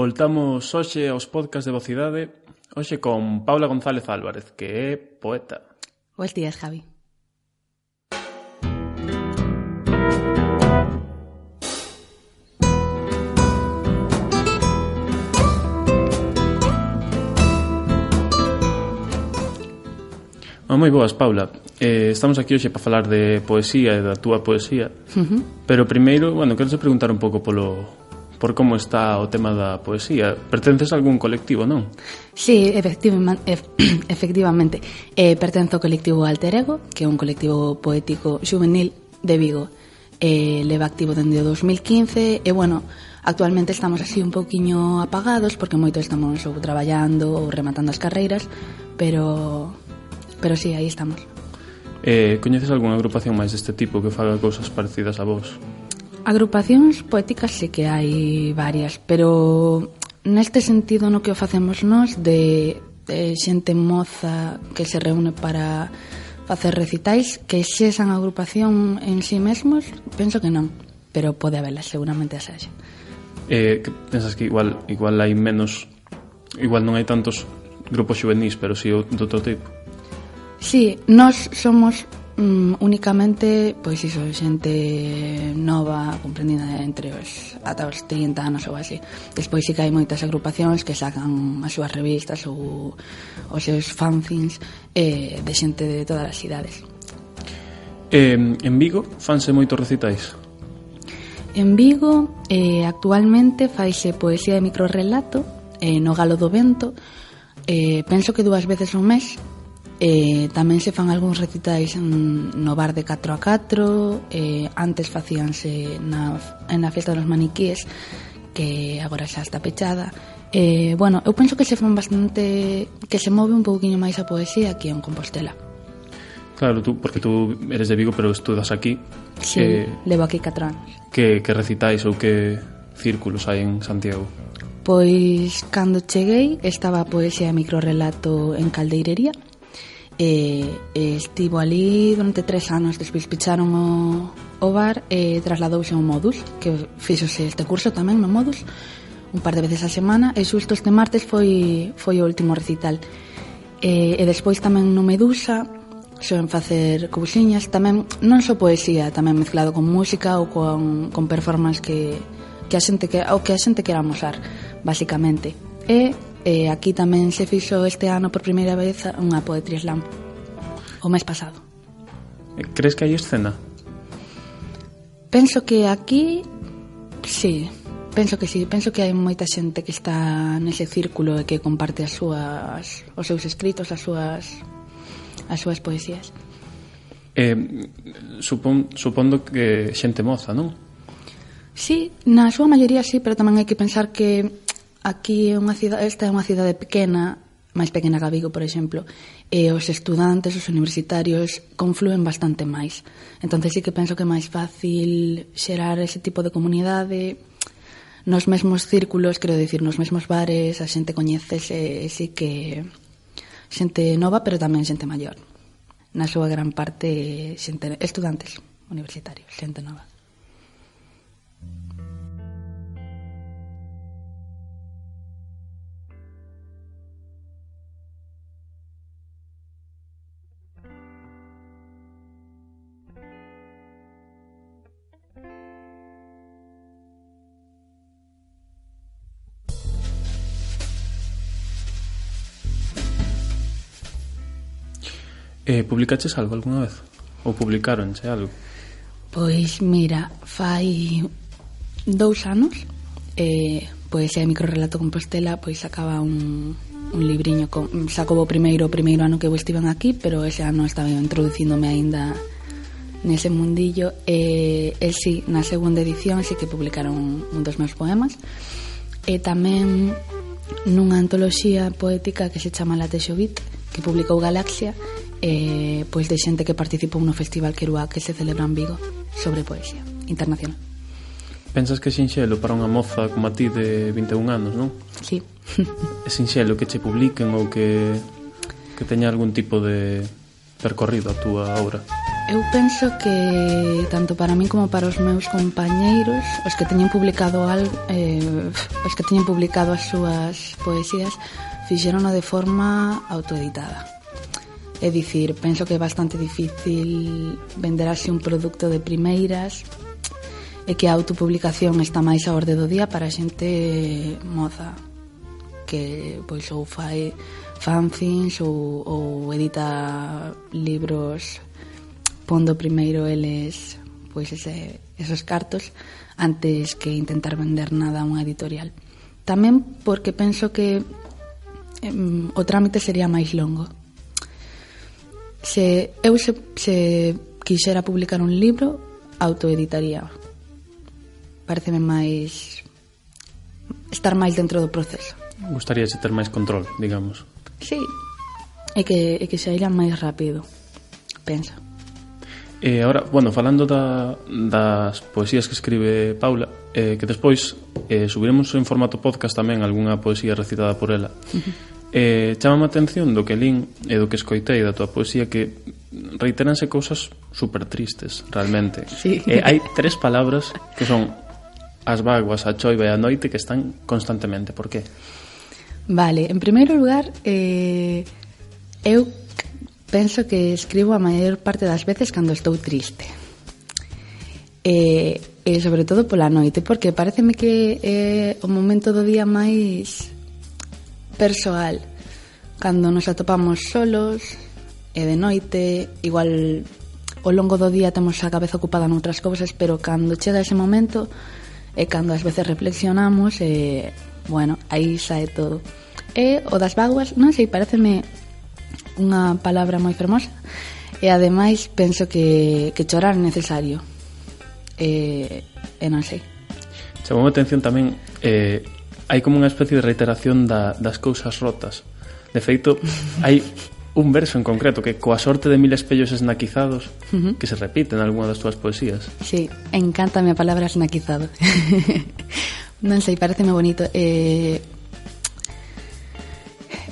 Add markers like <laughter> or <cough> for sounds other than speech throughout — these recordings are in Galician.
Voltamos hoxe aos podcast de Vocidade, hoxe con Paula González Álvarez, que é poeta. Boas días, Javi. Oh, moi boas, Paula. Eh, estamos aquí hoxe para falar de poesía e da túa poesía. Uh -huh. Pero primeiro, bueno, quero preguntar un pouco polo por como está o tema da poesía. Pertences a algún colectivo, non? Sí, <clears throat> efectivamente. Eh, pertenzo ao colectivo Alter Ego, que é un colectivo poético juvenil de Vigo. Eh, leva activo dende o 2015 e, bueno, actualmente estamos así un poquinho apagados porque moito estamos ou traballando ou rematando as carreiras, pero pero sí, aí estamos. Eh, coñeces algunha agrupación máis deste tipo que faga cousas parecidas a vos? Agrupacións poéticas sí que hai varias, pero neste sentido no que o facemos nós de, de xente moza que se reúne para facer recitais que xesan agrupación en si sí mesmos, penso que non, pero pode haberla, seguramente as haxe. Eh, que pensas que igual igual hai menos igual non hai tantos grupos juvenis, pero si sí, do outro tipo? Sí, nós somos Mm, únicamente, pois iso, xente nova, comprendida entre os ata os 30 anos ou así. Despois sí que hai moitas agrupacións que sacan as súas revistas ou os seus fanzines eh, de xente de todas as idades. Eh, en Vigo fanse moitos recitais? En Vigo eh, actualmente faise poesía de microrelato eh, no Galo do Vento eh, penso que dúas veces ao mes Eh, tamén se fan algúns recitais no bar de 4 a 4 eh, antes facíanse na, na festa dos maniquíes que agora xa está pechada. Eh, bueno, eu penso que se fan bastante que se move un pouquiño máis a poesía aquí en Compostela. Claro, tú, porque tú eres de Vigo pero estudas aquí. Sí, que, levo aquí 4 anos. que, que recitais ou que círculos hai en Santiago? Pois, cando cheguei, estaba a poesía e microrelato en Caldeirería e, e estivo ali durante tres anos despois picharon o, o bar e trasladouse ao módulo que fixose este curso tamén no módulo un par de veces a semana e xusto este martes foi, foi o último recital. E, e despois tamén no Medusa soen facer cousiñas tamén non só poesía, tamén mezclado con música ou con, con performance que, que a xente que, o que a xente quera amosar basicamente. E E aquí tamén se fixo este ano por primeira vez unha poetry slam o mes pasado. Eh, crees que hai escena? Penso que aquí sí, penso que sí, penso que hai moita xente que está nese círculo e que comparte as súas os seus escritos, as súas as súas poesías. Eh, supon, supondo que xente moza, non? Sí, na súa maioría sí, pero tamén hai que pensar que Aquí é unha cidade, esta é unha cidade pequena, máis pequena que Vigo, por exemplo, e os estudantes, os universitarios confluen bastante máis. Entón, sí que penso que é máis fácil xerar ese tipo de comunidade nos mesmos círculos, quero dicir, nos mesmos bares, a xente coñecese, sí que xente nova, pero tamén xente maior. Na súa gran parte, xente estudantes universitarios, xente nova. Eh, publicaches algo algunha vez? Ou publicaronche algo? Pois, mira, fai dous anos eh, pois é microrelato Compostela pois sacaba un, un libriño con, sacobo primeiro o primeiro ano que eu estiven aquí pero ese ano estaba introduciéndome introducíndome aínda nese mundillo e, e si, sí, na segunda edición si sí que publicaron un dos meus poemas e tamén nunha antoloxía poética que se chama La Texovit que publicou Galaxia eh, pois de xente que participou no Festival Querúa que se celebra en Vigo sobre poesía internacional. Pensas que é sinxelo para unha moza como a ti de 21 anos, non? Sí. <laughs> é sinxelo que che publiquen ou que, que teña algún tipo de percorrido a túa obra? Eu penso que tanto para min como para os meus compañeiros, os que teñen publicado algo, eh, os que teñen publicado as súas poesías, fixerono de forma autoeditada É dicir, penso que é bastante difícil vender así un produto de primeiras e que a autopublicación está máis a orde do día para a xente moza que pois ou fai fanzines ou, ou edita libros pondo primeiro eles pois ese, esos cartos antes que intentar vender nada a unha editorial. Tamén porque penso que em, o trámite sería máis longo Se eu se, se quixera publicar un libro, autoeditaría. Pareceme máis estar máis dentro do proceso. Gustaría ter máis control, digamos. Sí, e que, e que se aira máis rápido, penso. E agora, bueno, falando da, das poesías que escribe Paula, eh, que despois eh, subiremos en formato podcast tamén algunha poesía recitada por ela. Uh -huh Eh, chama a atención do que lín e do que escoitei da tua poesía que reiteranse cousas super tristes, realmente. Sí. Eh, hai tres palabras que son as vaguas, a choiva e a noite que están constantemente. Por qué? Vale, en primeiro lugar, eh, eu penso que escribo a maior parte das veces cando estou triste. E, e sobre todo pola noite, porque pareceme que é o momento do día máis persoal. Cando nos atopamos solos e de noite, igual ao longo do día temos a cabeza ocupada noutras cousas, pero cando chega ese momento e cando ás veces reflexionamos e, bueno, aí sae todo. E o das vaguas, non sei, pareceme unha palabra moi fermosa e ademais penso que, que chorar é necesario. E, e non sei. Chamou a atención tamén eh, hai como unha especie de reiteración da, das cousas rotas. De feito, hai un verso en concreto que coa sorte de mil espellos esnaquizados uh -huh. que se repite en algunha das túas poesías. Sí, encántame a palabra esnaquizado. <laughs> non sei, pareceme bonito. Eh,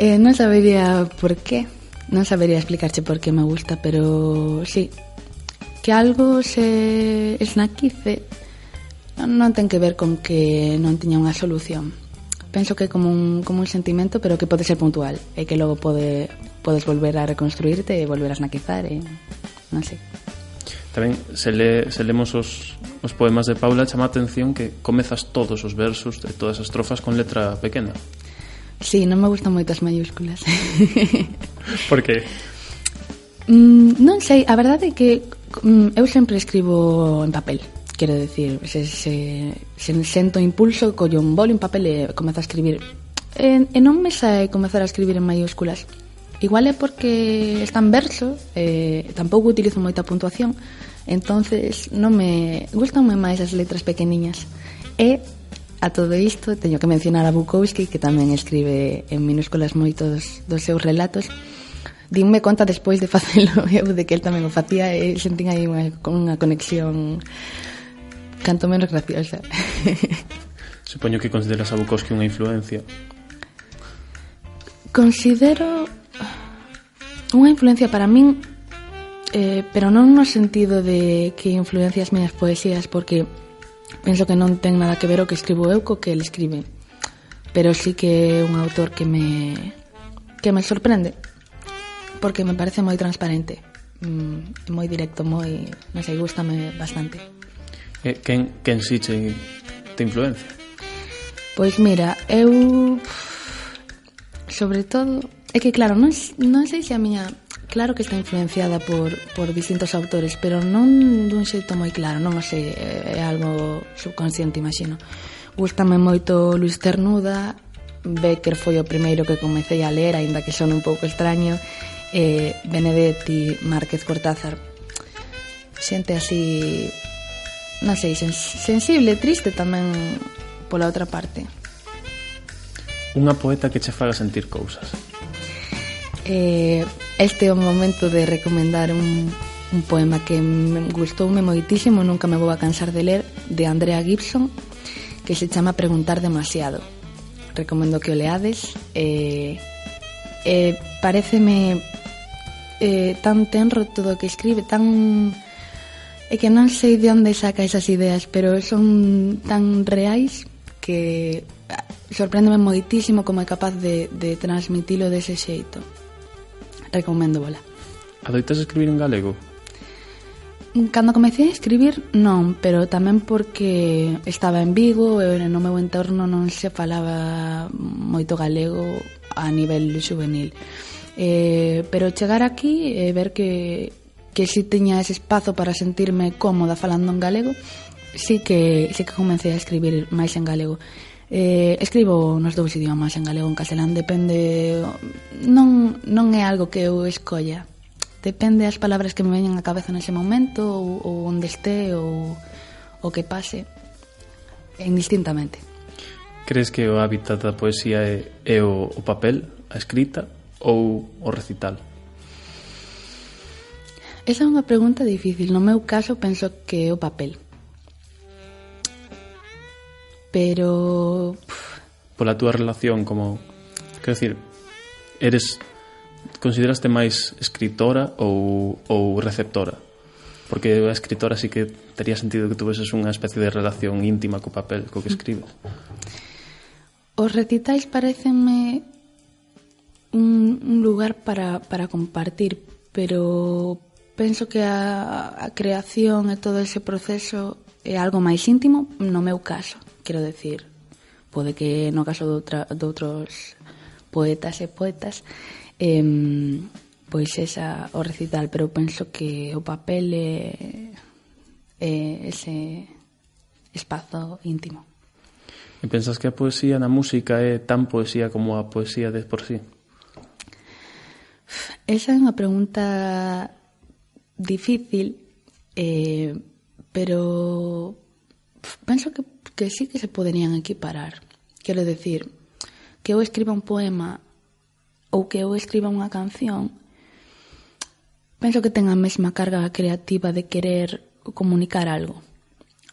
eh, non sabería por qué, non sabería explicarche por qué me gusta, pero sí, que algo se esnaquice non ten que ver con que non tiña unha solución penso que é como un, como un sentimento pero que pode ser puntual e que logo pode, podes volver a reconstruirte e volver a esnaquizar, e non sei. Tamén se, le, se lemos os, os poemas de Paula chama a atención que comezas todos os versos de todas as trofas con letra pequena. Sí, non me gustan moitas mayúsculas <laughs> Por que? Mm, non sei, a verdade é que mm, eu sempre escribo en papel. Quero decir, se, se, se sento impulso, collo un boli, un papel e comezo a escribir. E, e non me sae comezar a escribir en maiúsculas. Igual é porque están versos, verso, eh, tampouco utilizo moita puntuación, entonces non me gustanme máis as letras pequeniñas. E a todo isto teño que mencionar a Bukowski, que tamén escribe en minúsculas moitos dos seus relatos, dinme conta despois de facelo <laughs> eu de que el tamén o facía e sentín aí unha, unha conexión canto menos graciosa. <laughs> Supoño que consideras a Bukowski unha influencia. Considero unha influencia para min eh, pero non no sentido de que influencia as miñas poesías porque penso que non ten nada que ver o que escribo eu co que el escribe pero sí que é un autor que me que me sorprende porque me parece moi transparente mm, moi directo, moi, non sei, gustame bastante. E quen, quen si che te influencia? Pois mira, eu sobre todo é que claro, non, non sei se a miña claro que está influenciada por, por distintos autores, pero non dun xeito moi claro, non o sei, é algo subconsciente, imagino. Gústame moito Luis Ternuda, Becker foi o primeiro que comecei a ler, aínda que son un pouco extraño, eh, Benedetti, Márquez Cortázar, xente así non sei, sensible, triste tamén pola outra parte. Unha poeta que che faga sentir cousas. Eh, este é o momento de recomendar un, un poema que me gustoume moitísimo, nunca me vou a cansar de ler, de Andrea Gibson, que se chama Preguntar demasiado. Recomendo que o leades. Eh, eh, pareceme eh, tan tenro todo o que escribe, tan É que non sei de onde saca esas ideas, pero son tan reais que ah, sorpréndeme moitísimo como é capaz de, de transmitilo dese xeito. Recomendo bola. Adoitas escribir en galego? Cando comecei a escribir, non, pero tamén porque estaba en Vigo e no meu entorno non se falaba moito galego a nivel juvenil. Eh, pero chegar aquí e ver que que si tiña ese espazo para sentirme cómoda falando en galego, sí que, sí que comecei a escribir máis en galego. Eh, escribo nos dous idiomas, en galego e en castelán, depende... Non, non é algo que eu escolla. Depende as palabras que me veñen á cabeza nese momento ou, ou onde este ou o que pase indistintamente. Crees que o hábitat da poesía é, é o, o papel, a escrita ou o recital? Esa é unha pregunta difícil. No meu caso, penso que é o papel. Pero... Pola túa relación, como... Quero dicir, eres... Consideraste máis escritora ou, ou receptora? Porque a escritora sí que tería sentido que tuveses unha especie de relación íntima co papel, co que escribes. Os recitais parecenme un, un lugar para, para compartir, pero penso que a, a creación e todo ese proceso é algo máis íntimo no meu caso, quero decir. Pode que no caso de, outra, de outros poetas e poetas eh, pois esa o recital, pero penso que o papel é, é ese espazo íntimo. E pensas que a poesía na música é tan poesía como a poesía de por sí? Esa é unha pregunta difícil, eh, pero penso que, que sí que se poderían equiparar. Quero decir, que eu escriba un poema ou que eu escriba unha canción, penso que ten a mesma carga creativa de querer comunicar algo.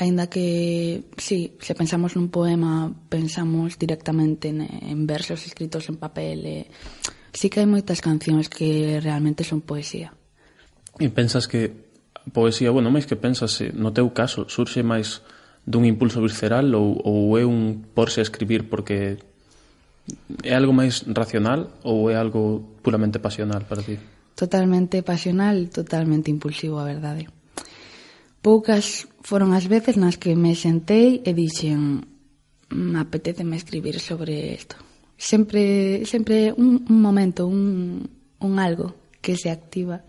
Ainda que, sí, se pensamos nun poema, pensamos directamente en, en versos escritos en papel. Eh, e... Sí que hai moitas cancións que realmente son poesía. E pensas que a poesía, bueno, máis que pensas, eh, no teu caso, surxe máis dun impulso visceral ou, ou é un porse a escribir porque é algo máis racional ou é algo puramente pasional para ti? Totalmente pasional, totalmente impulsivo, a verdade. Poucas foron as veces nas que me sentei e dixen mm, apetéceme escribir sobre isto. Sempre sempre un, un momento, un, un algo que se activa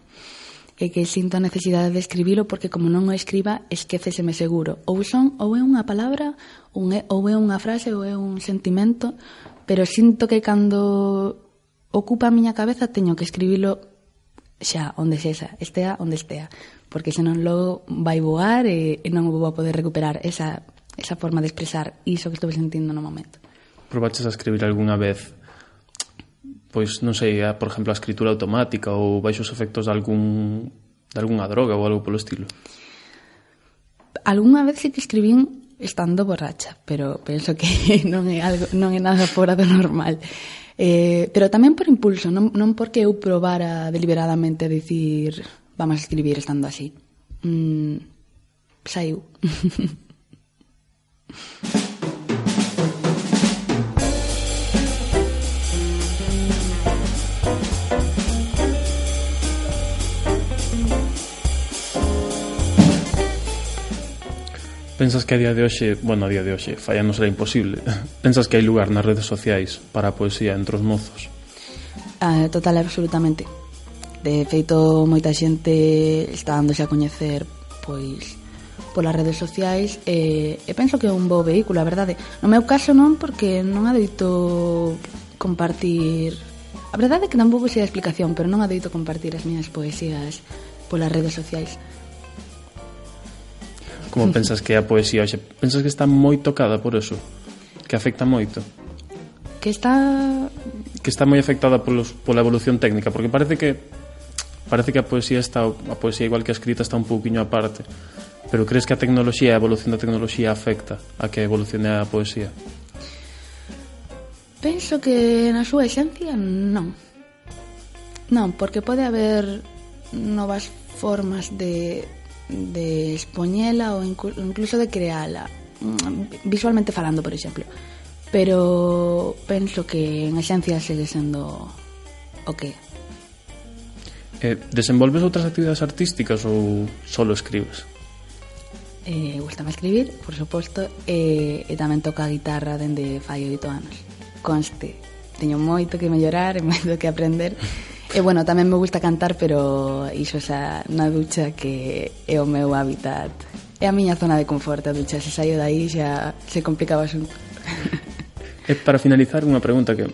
e que sinto a necesidade de escribilo porque como non o escriba esquéceseme seguro. Ou son ou é unha palabra, un é, ou é unha frase ou é un sentimento, pero sinto que cando ocupa a miña cabeza teño que escribilo xa onde sexa, estea onde estea, porque senón logo vai voar e, e non vou a poder recuperar esa, esa forma de expresar iso que estou sentindo no momento. Probaches a escribir algunha vez pois non sei, a, por exemplo, a escritura automática ou baixos efectos de algún de algunha droga ou algo polo estilo? Algúnha vez que escribín estando borracha, pero penso que <laughs> non é algo non é nada fora do normal. Eh, pero tamén por impulso, non, non porque eu probara deliberadamente a dicir vamos a escribir estando así. Mm, saiu. <laughs> Pensas que a día de hoxe, bueno, a día de hoxe, fallanos era imposible. <laughs> Pensas que hai lugar nas redes sociais para a poesía entre os mozos? Ah, total, absolutamente. De feito, moita xente está dándose a coñecer pois polas redes sociais e, e penso que é un bo vehículo, a verdade. No meu caso non, porque non adoito compartir... A verdade é que tampouco sei a explicación, pero non adoito compartir as miñas poesías polas redes sociais. Como <laughs> pensas que a poesía hoxe? Pensas que está moi tocada por eso? Que afecta moito? Que está... Que está moi afectada polos, pola evolución técnica, porque parece que parece que a poesía está a poesía igual que a escrita está un pouquiño aparte. Pero crees que a tecnoloxía, a evolución da tecnoloxía afecta a que evolucione a poesía? Penso que na súa esencia non. Non, porque pode haber novas formas de de expoñela ou incluso de creala mm, visualmente falando, por exemplo. Pero penso que en esencia segue sendo o que Eh, desenvolves outras actividades artísticas ou solo escribes? Eh, gustame escribir, por suposto, e, e tamén toco a guitarra dende fai oito anos. Conste, teño moito que mellorar e <laughs> moito que aprender, E bueno, tamén me gusta cantar, pero iso xa na ducha que é o meu hábitat. É a miña zona de confort, a ducha. Se saio dai xa se complica o asunto. E para finalizar, unha pregunta que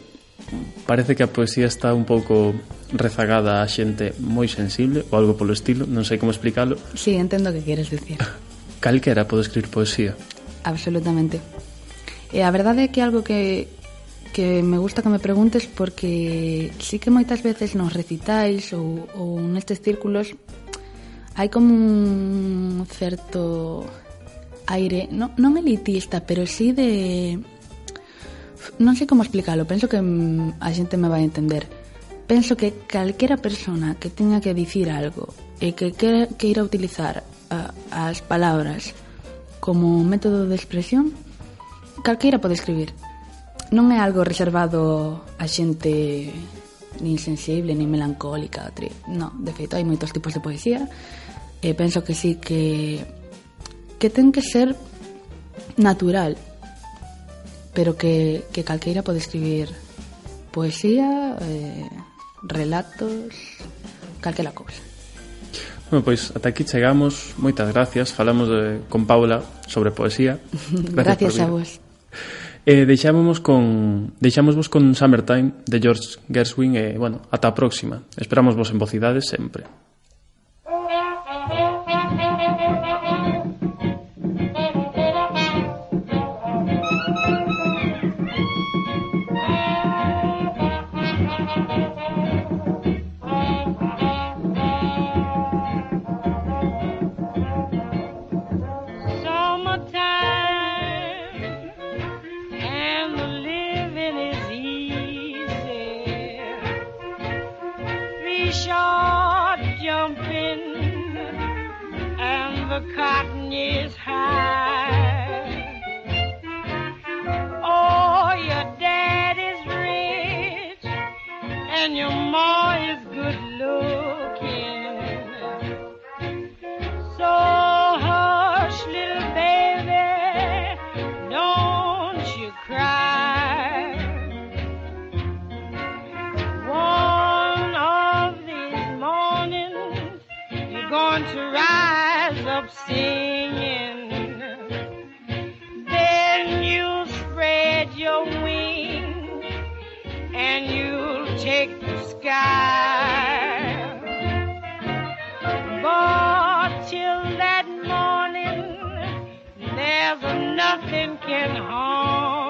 parece que a poesía está un pouco rezagada a xente moi sensible ou algo polo estilo, non sei como explicalo. Sí, entendo o que queres dicir. <laughs> Calquera pode escribir poesía. Absolutamente. E a verdade é que algo que que me gusta que me preguntes porque sí que moitas veces nos recitais ou, ou nestes círculos hai como un certo aire, no, non elitista, pero sí de... Non sei como explicarlo, penso que a xente me vai entender. Penso que calquera persona que teña que dicir algo e que queira, queira utilizar a, as palabras como método de expresión, calquera pode escribir non é algo reservado a xente nin sensible, nin melancólica tri... no, de feito hai moitos tipos de poesía e penso que sí que que ten que ser natural pero que, que calqueira pode escribir poesía eh, relatos calquera cousa. Bueno, pois ata aquí chegamos. Moitas gracias, falamos de, con Paula sobre poesía. <laughs> Gracias, gracias a vos. Eh, deixámonos con deixámosvos con Summertime de George Gershwin e, eh, bueno, ata a próxima. Esperamos vos en Vocidades sempre. the cotton is high. Oh, your daddy's rich and your ma is hours of singing. Then you'll spread your wings and you'll take the sky. But till that morning, there's nothing can harm.